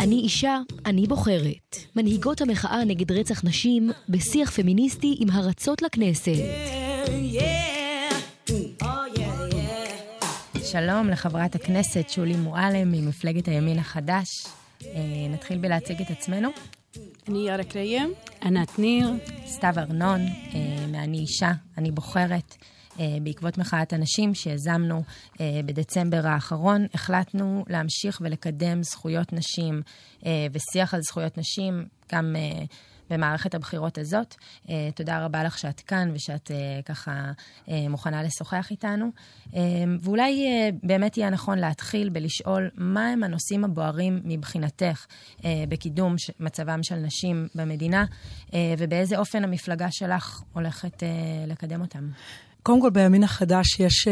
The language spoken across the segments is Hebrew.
אני אישה, אני בוחרת. מנהיגות המחאה נגד רצח נשים בשיח פמיניסטי עם הרצות לכנסת. שלום לחברת הכנסת שולי מועלם ממפלגת הימין החדש. אה, נתחיל בלהציג את עצמנו. אני יארה קריים. ענת ניר. סתיו ארנון, אה, מאני אישה, אני בוחרת. אה, בעקבות מחאת הנשים שיזמנו בדצמבר האחרון, החלטנו להמשיך ולקדם זכויות נשים ושיח על זכויות נשים, גם במערכת הבחירות הזאת. אה, תודה רבה לך שאת כאן ושאת אה, ככה אה, מוכנה לשוחח איתנו. ואולי באמת יהיה נכון להתחיל בלשאול מהם הנושאים הבוערים מבחינתך בקידום מצבם של נשים במדינה, ובאיזה אופן המפלגה שלך הולכת לקדם אותם. קודם כל, בימין החדש יש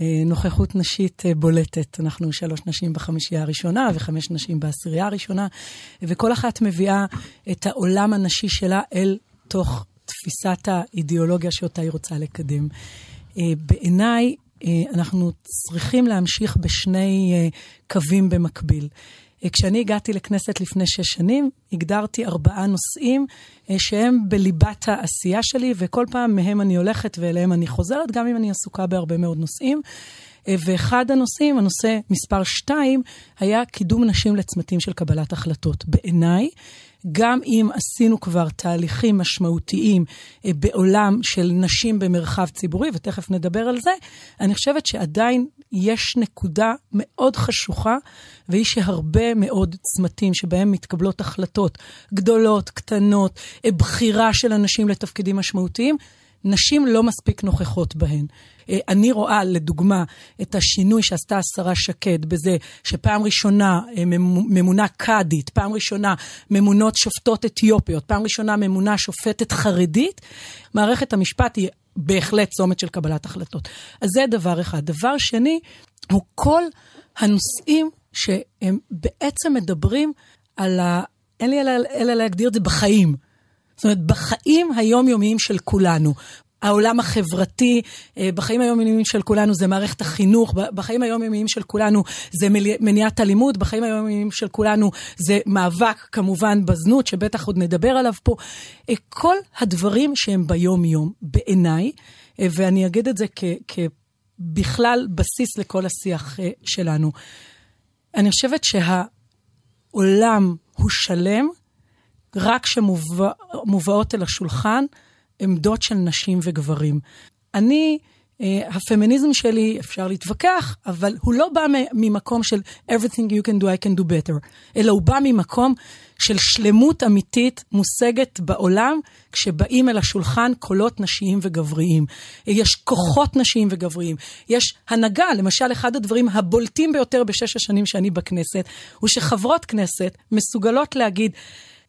אה, נוכחות נשית אה, בולטת. אנחנו שלוש נשים בחמישייה הראשונה וחמש נשים בעשירייה הראשונה, וכל אחת מביאה את העולם הנשי שלה אל תוך תפיסת האידיאולוגיה שאותה היא רוצה לקדם. אה, בעיניי, אנחנו צריכים להמשיך בשני קווים במקביל. כשאני הגעתי לכנסת לפני שש שנים, הגדרתי ארבעה נושאים אה, שהם בליבת העשייה שלי, וכל פעם מהם אני הולכת ואליהם אני חוזרת, גם אם אני עסוקה בהרבה מאוד נושאים. אה, ואחד הנושאים, הנושא מספר שתיים, היה קידום נשים לצמתים של קבלת החלטות. בעיניי, גם אם עשינו כבר תהליכים משמעותיים אה, בעולם של נשים במרחב ציבורי, ותכף נדבר על זה, אני חושבת שעדיין יש נקודה מאוד חשוכה, והיא שהרבה מאוד צמתים שבהם מתקבלות החלטות גדולות, קטנות, בחירה של אנשים לתפקידים משמעותיים, נשים לא מספיק נוכחות בהן. אה, אני רואה, לדוגמה, את השינוי שעשתה השרה שקד בזה שפעם ראשונה אה, ממונה קאדית, פעם ראשונה ממונות שופטות אתיופיות, פעם ראשונה ממונה שופטת חרדית, מערכת המשפט היא בהחלט צומת של קבלת החלטות. אז זה דבר אחד. דבר שני, הוא כל הנושאים שהם בעצם מדברים על ה... אין לי אלא, להגדיר את זה בחיים. זאת אומרת, בחיים היומיומיים של כולנו. העולם החברתי, אה, בחיים היומיומיים של כולנו זה מערכת החינוך, בחיים היומיומיים של כולנו זה מניעת אלימות, בחיים היומיומיים של כולנו זה מאבק כמובן בזנות, שבטח עוד נדבר עליו פה. אה, כל הדברים שהם ביום-יום, בעיניי, אה, ואני אגיד את זה כבכלל בסיס לכל השיח שלנו. אני חושבת שהעולם הוא שלם רק כשמובאות אל השולחן עמדות של נשים וגברים. אני, uh, הפמיניזם שלי, אפשר להתווכח, אבל הוא לא בא ממקום של everything you can do, I can do better, אלא הוא בא ממקום של שלמות אמיתית מושגת בעולם, כשבאים אל השולחן קולות נשיים וגבריים. יש כוחות נשיים וגבריים. יש הנהגה, למשל, אחד הדברים הבולטים ביותר בשש השנים שאני בכנסת, הוא שחברות כנסת מסוגלות להגיד,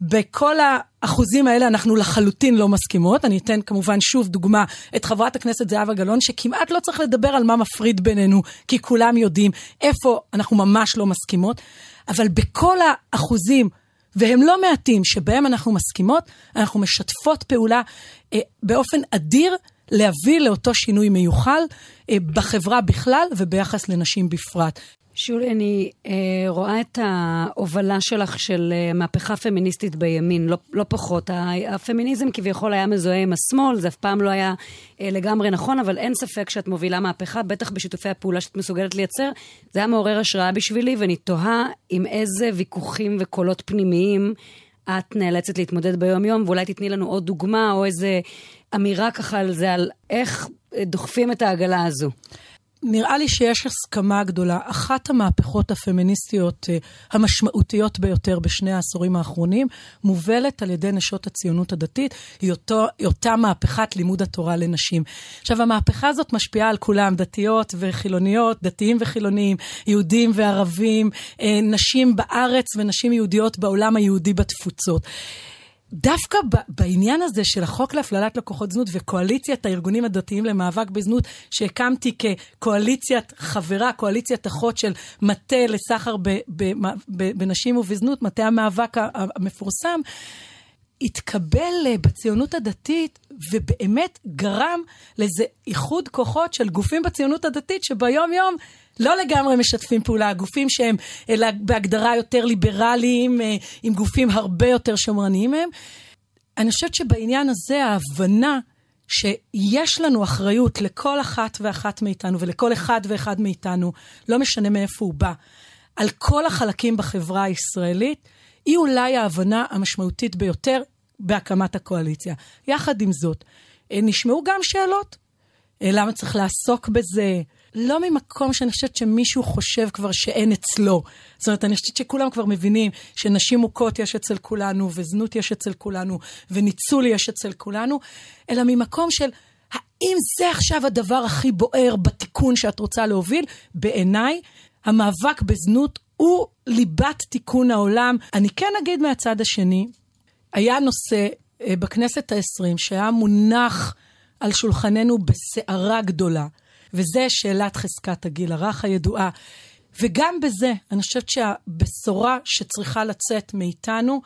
בכל האחוזים האלה אנחנו לחלוטין לא מסכימות. אני אתן כמובן שוב דוגמה את חברת הכנסת זהבה גלאון, שכמעט לא צריך לדבר על מה מפריד בינינו, כי כולם יודעים איפה אנחנו ממש לא מסכימות. אבל בכל האחוזים, והם לא מעטים, שבהם אנחנו מסכימות, אנחנו משתפות פעולה אה, באופן אדיר. להביא לאותו שינוי מיוחל אה, בחברה בכלל וביחס לנשים בפרט. שולי, אני אה, רואה את ההובלה שלך של אה, מהפכה פמיניסטית בימין, לא, לא פחות. הפמיניזם כביכול היה מזוהה עם השמאל, זה אף פעם לא היה אה, לגמרי נכון, אבל אין ספק שאת מובילה מהפכה, בטח בשיתופי הפעולה שאת מסוגלת לייצר. זה היה מעורר השראה בשבילי, ואני תוהה עם איזה ויכוחים וקולות פנימיים את נאלצת להתמודד ביום-יום, ואולי תתני לנו עוד דוגמה או איזה אמירה ככה על זה, על איך דוחפים את העגלה הזו. נראה לי שיש הסכמה גדולה. אחת המהפכות הפמיניסטיות אה, המשמעותיות ביותר בשני העשורים האחרונים מובלת על ידי נשות הציונות הדתית, היא, אותו, היא אותה מהפכת לימוד התורה לנשים. עכשיו, המהפכה הזאת משפיעה על כולם, דתיות וחילוניות, דתיים וחילוניים, יהודים וערבים, אה, נשים בארץ ונשים יהודיות בעולם היהודי בתפוצות. דווקא בעניין הזה של החוק להפללת לקוחות זנות וקואליציית הארגונים הדתיים למאבק בזנות, שהקמתי כקואליציית חברה, קואליציית אחות של מטה לסחר בנשים ובזנות, מטה המאבק המפורסם, התקבל אה, בציונות הדתית ובאמת גרם לאיזה איחוד כוחות של גופים בציונות הדתית שביום יום לא לגמרי משתפים פעולה, גופים שהם אלא בהגדרה יותר ליברליים, אה, עם גופים הרבה יותר שמרניים מהם. אני חושבת שבעניין הזה ההבנה שיש לנו אחריות לכל אחת ואחת מאיתנו ולכל אחד ואחד מאיתנו, לא משנה מאיפה הוא בא, על כל החלקים בחברה הישראלית, היא אולי ההבנה המשמעותית ביותר בהקמת הקואליציה. יחד עם זאת, אה, נשמעו גם שאלות. אה, למה צריך לעסוק בזה? לא ממקום שאני חושבת שמישהו חושב כבר שאין אצלו. זאת אומרת, אני חושבת שכולם כבר מבינים שנשים מוכות יש אצל כולנו, וזנות יש אצל כולנו, וניצול יש אצל כולנו, אלא ממקום של האם זה עכשיו הדבר הכי בוער בתיקון שאת רוצה להוביל? בעיניי, המאבק בזנות הוא ליבת תיקון העולם. אני כן אגיד מהצד השני, היה נושא אה, בכנסת העשרים שהיה מונח על שולחננו בסערה גדולה. וזה שאלת חזקת הגיל הרך הידועה. וגם בזה, אני חושבת שהבשורה שצריכה לצאת מאיתנו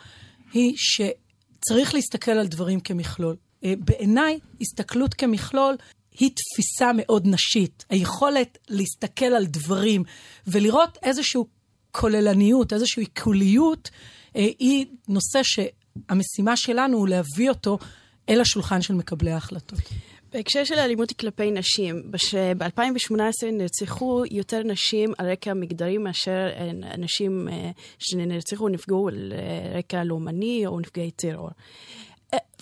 היא שצריך להסתכל על דברים כמכלול. אה, בעיניי, הסתכלות כמכלול היא תפיסה מאוד נשית. היכולת להסתכל על דברים ולראות איזושהי כוללניות, איזושהי עיקוליות, אה, היא נושא שהמשימה שלנו הוא להביא אותו אל השולחן של מקבלי ההחלטות. בהקשר של האלימות כלפי נשים, ב-2018 נרצחו יותר נשים על רקע מגדרי מאשר אה, נשים אה, שנרצחו נפגעו על אה, רקע לאומני או נפגעי טרור.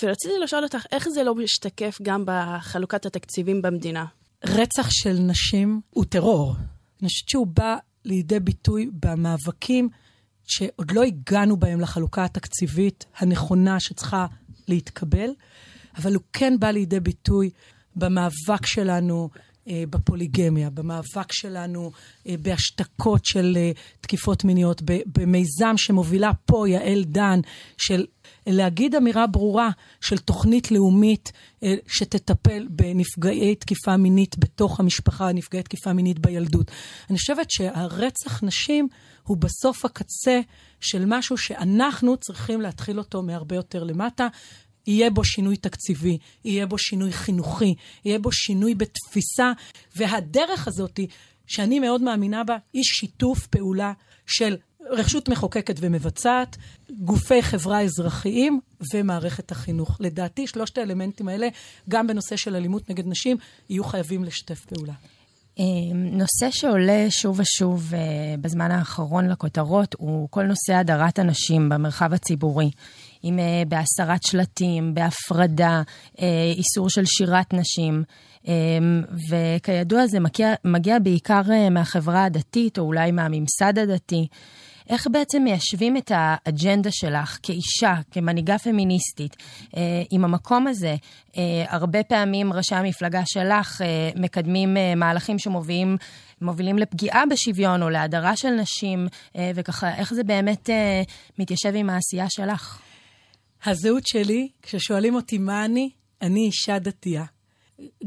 ורציתי לשאול אותך, איך זה לא משתקף גם בחלוקת התקציבים במדינה? רצח של נשים הוא טרור. אני חושבת שהוא בא לידי ביטוי במאבקים שעוד לא הגענו בהם לחלוקה התקציבית הנכונה שצריכה להתקבל. אבל הוא כן בא לידי ביטוי במאבק שלנו בפוליגמיה, במאבק שלנו אה, בהשתקות של אה, תקיפות מיניות, במיזם שמובילה פה יעל דן, של להגיד אמירה ברורה של תוכנית לאומית שתטפל בנפגעי תקיפה מינית בתוך המשפחה, נפגעי תקיפה מינית בילדות. אני חושבת שהרצח נשים הוא בסוף הקצה של משהו שאנחנו צריכים להתחיל אותו מהרבה יותר למטה, יהיה בו שינוי תקציבי, יהיה בו שינוי חינוכי, יהיה בו שינוי בתפיסה, והדרך הזאת, שאני מאוד מאמינה בה, היא שיתוף פעולה של רשות מחוקקת ומבצעת, גופי חברה אזרחיים ומערכת החינוך. לדעתי, שלושת האלמנטים האלה, גם בנושא של אלימות נגד נשים, יהיו חייבים לשתף פעולה. אה, נושא שעולה שוב ושוב אה, בזמן האחרון לכותרות הוא כל נושא הדרת הנשים במרחב הציבורי. אם uh, בהסרת שלטים, בהפרדה, uh, איסור של שירת נשים. Um, וכידוע זה מגיע, מגיע בעיקר uh, מהחברה הדתית, או אולי מהממסד הדתי. איך בעצם מיישבים את האג'נדה שלך כאישה, כמנהיגה פמיניסטית, אה, עם המקום הזה? אה, הרבה פעמים ראשי המפלגה שלך אה, מקדמים אה, מהלכים שמובילים מובילים לפגיעה בשוויון או להדרה של נשים, אה, וככה, איך זה באמת אה, מתיישב עם העשייה שלך? הזהות שלי, כששואלים אותי מה אני, אני אישה דתייה.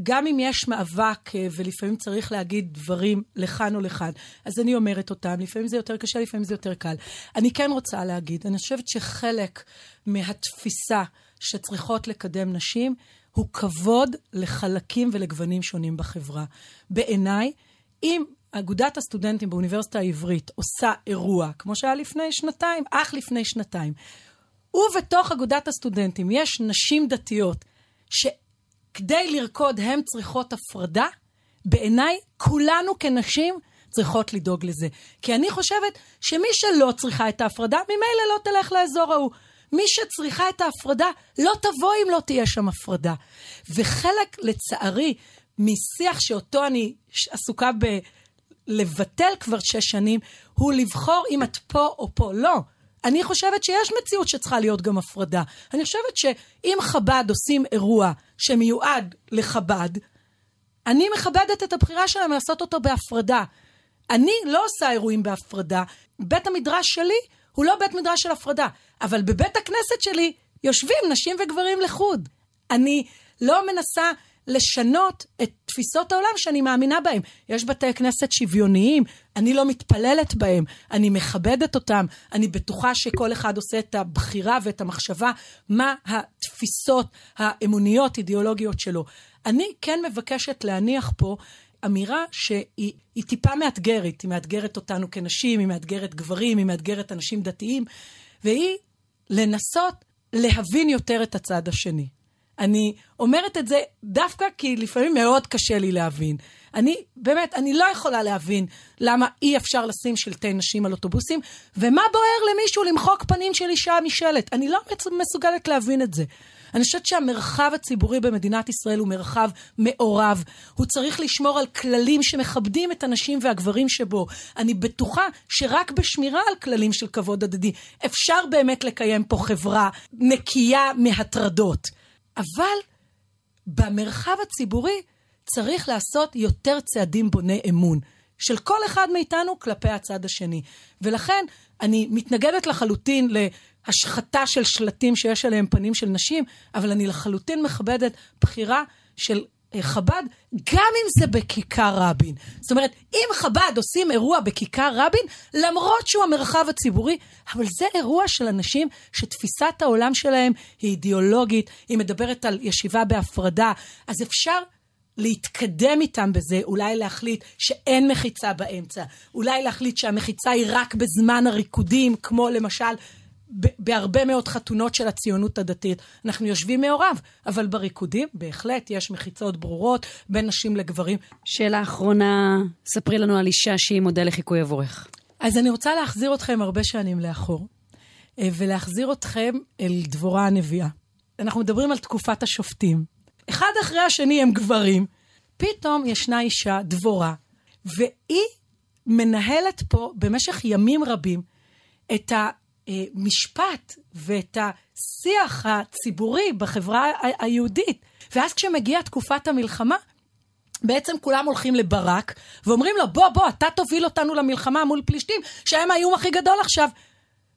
גם אם יש מאבק אה, ולפעמים צריך להגיד דברים לכאן או לכאן, אז אני אומרת אותם, לפעמים זה יותר קשה, לפעמים זה יותר קל. אני כן רוצה להגיד, אני חושבת שחלק מהתפיסה שצריכות לקדם נשים הוא כבוד לחלקים ולגוונים שונים בחברה. בעיניי, אם אגודת הסטודנטים באוניברסיטה העברית עושה אירוע, כמו שהיה לפני שנתיים, אך לפני שנתיים, ובתוך אגודת הסטודנטים יש נשים דתיות שכדי לרקוד הן צריכות הפרדה, בעיניי כולנו כנשים צריכות לדאוג לזה. כי אני חושבת שמי שלא צריכה את ההפרדה, ממילא לא תלך לאזור ההוא. מי שצריכה את ההפרדה, לא תבוא אם לא תהיה שם הפרדה. וחלק, לצערי, משיח שאותו אני עסוקה ב... לבטל כבר שש שנים, הוא לבחור אם את פה או פה. לא. אני חושבת שיש מציאות שצריכה להיות גם הפרדה. אני חושבת שאם חב"ד עושים אירוע שמיועד לחב"ד, אני מכבדת את הבחירה שלהם לעשות אותו בהפרדה. אני לא עושה אירועים בהפרדה. בית המדרש שלי הוא לא בית מדרש של הפרדה, אבל בבית הכנסת שלי יושבים נשים וגברים לחוד. אני לא מנסה לשנות את תפיסות העולם שאני מאמינה בהן. יש בתי כנסת שוויוניים, אני לא מתפללת בהם, אני מכבדת אותם, אני בטוחה שכל אחד עושה את הבחירה ואת המחשבה מה התפיסות האמוניות, אידיאולוגיות שלו. אני כן מבקשת להניח פה אמירה שהיא טיפה מאתגרת, היא מאתגרת אותנו כנשים, היא מאתגרת גברים, היא מאתגרת אנשים דתיים, והיא לנסות להבין יותר את הצד השני. אני אומרת את זה דווקא כי לפעמים מאוד קשה לי להבין. אני, באמת, אני לא יכולה להבין למה אי אפשר לשים שלטי נשים על אוטובוסים, ומה בוער למישהו למחוק פנים של אישה משלט. אני לא מסוגלת להבין את זה. אני חושבת שהמרחב הציבורי במדינת ישראל הוא מרחב מעורב. הוא צריך לשמור על כללים שמכבדים את הנשים והגברים שבו. אני בטוחה שרק בשמירה על כללים של כבוד הדדי אפשר באמת לקיים פה חברה נקייה מהטרדות. אבל במרחב הציבורי צריך לעשות יותר צעדים בוני אמון. של כל אחד מאיתנו כלפי הצד השני. ולכן אני מתנגדת לחלוטין להשחתה של שלטים שיש עליהם פנים של נשים, אבל אני לחלוטין מכבדת בחירה של חב"ד, גם אם זה בכיכר רבין. זאת אומרת, אם חב"ד עושים אירוע בכיכר רבין, למרות שהוא המרחב הציבורי, אבל זה אירוע של אנשים שתפיסת העולם שלהם היא אידיאולוגית, היא מדברת על ישיבה בהפרדה, אז אפשר להתקדם איתם בזה, אולי להחליט שאין מחיצה באמצע, אולי להחליט שהמחיצה היא רק בזמן הריקודים, כמו למשל בהרבה מאוד חתונות של הציונות הדתית. אנחנו יושבים מעורב, אבל בריקודים בהחלט יש מחיצות ברורות בין נשים לגברים. שאלה אחרונה, ספרי לנו על אישה שהיא מודל לחיקוי עבורך. אז אני רוצה להחזיר אתכם הרבה שנים לאחור, אה, ולהחזיר אתכם אל דבורה הנביאה. אנחנו מדברים על תקופת השופטים. אחד אחרי השני הם גברים. פתאום ישנה אישה, דבורה, והיא מנהלת פה במשך ימים רבים את המשפט ואת השיח הציבורי בחברה היהודית. ואז כשמגיעה תקופת המלחמה, בעצם כולם הולכים לברק ואומרים לו, בוא, בוא, אתה תוביל אותנו למלחמה מול פלישתים, שהם האיום הכי גדול עכשיו.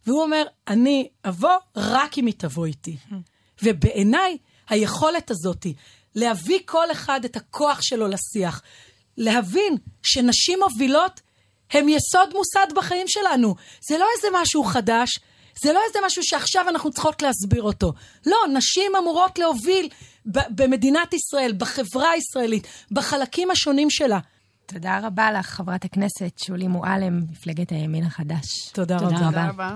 והוא אומר, אני אבוא רק אם היא תבוא איתי. ובעיניי, היכולת הזאת להביא כל אחד את הכוח שלו לשיח, להבין שנשים מובילות הם יסוד מוסד בחיים שלנו. זה לא איזה משהו חדש, זה לא איזה משהו שעכשיו אנחנו צריכות להסביר אותו. לא, נשים אמורות להוביל במדינת ישראל, בחברה הישראלית, בחלקים השונים שלה. תודה רבה לך, חברת הכנסת שולי מועלם, מפלגת הימין החדש. תודה, תודה רבה. תודה רבה.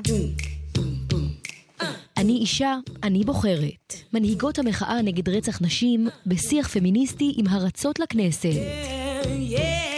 אני אישה, אני בוחרת. מנהיגות המחאה נגד רצח נשים בשיח פמיניסטי עם הרצות לכנסת. Yeah, yeah.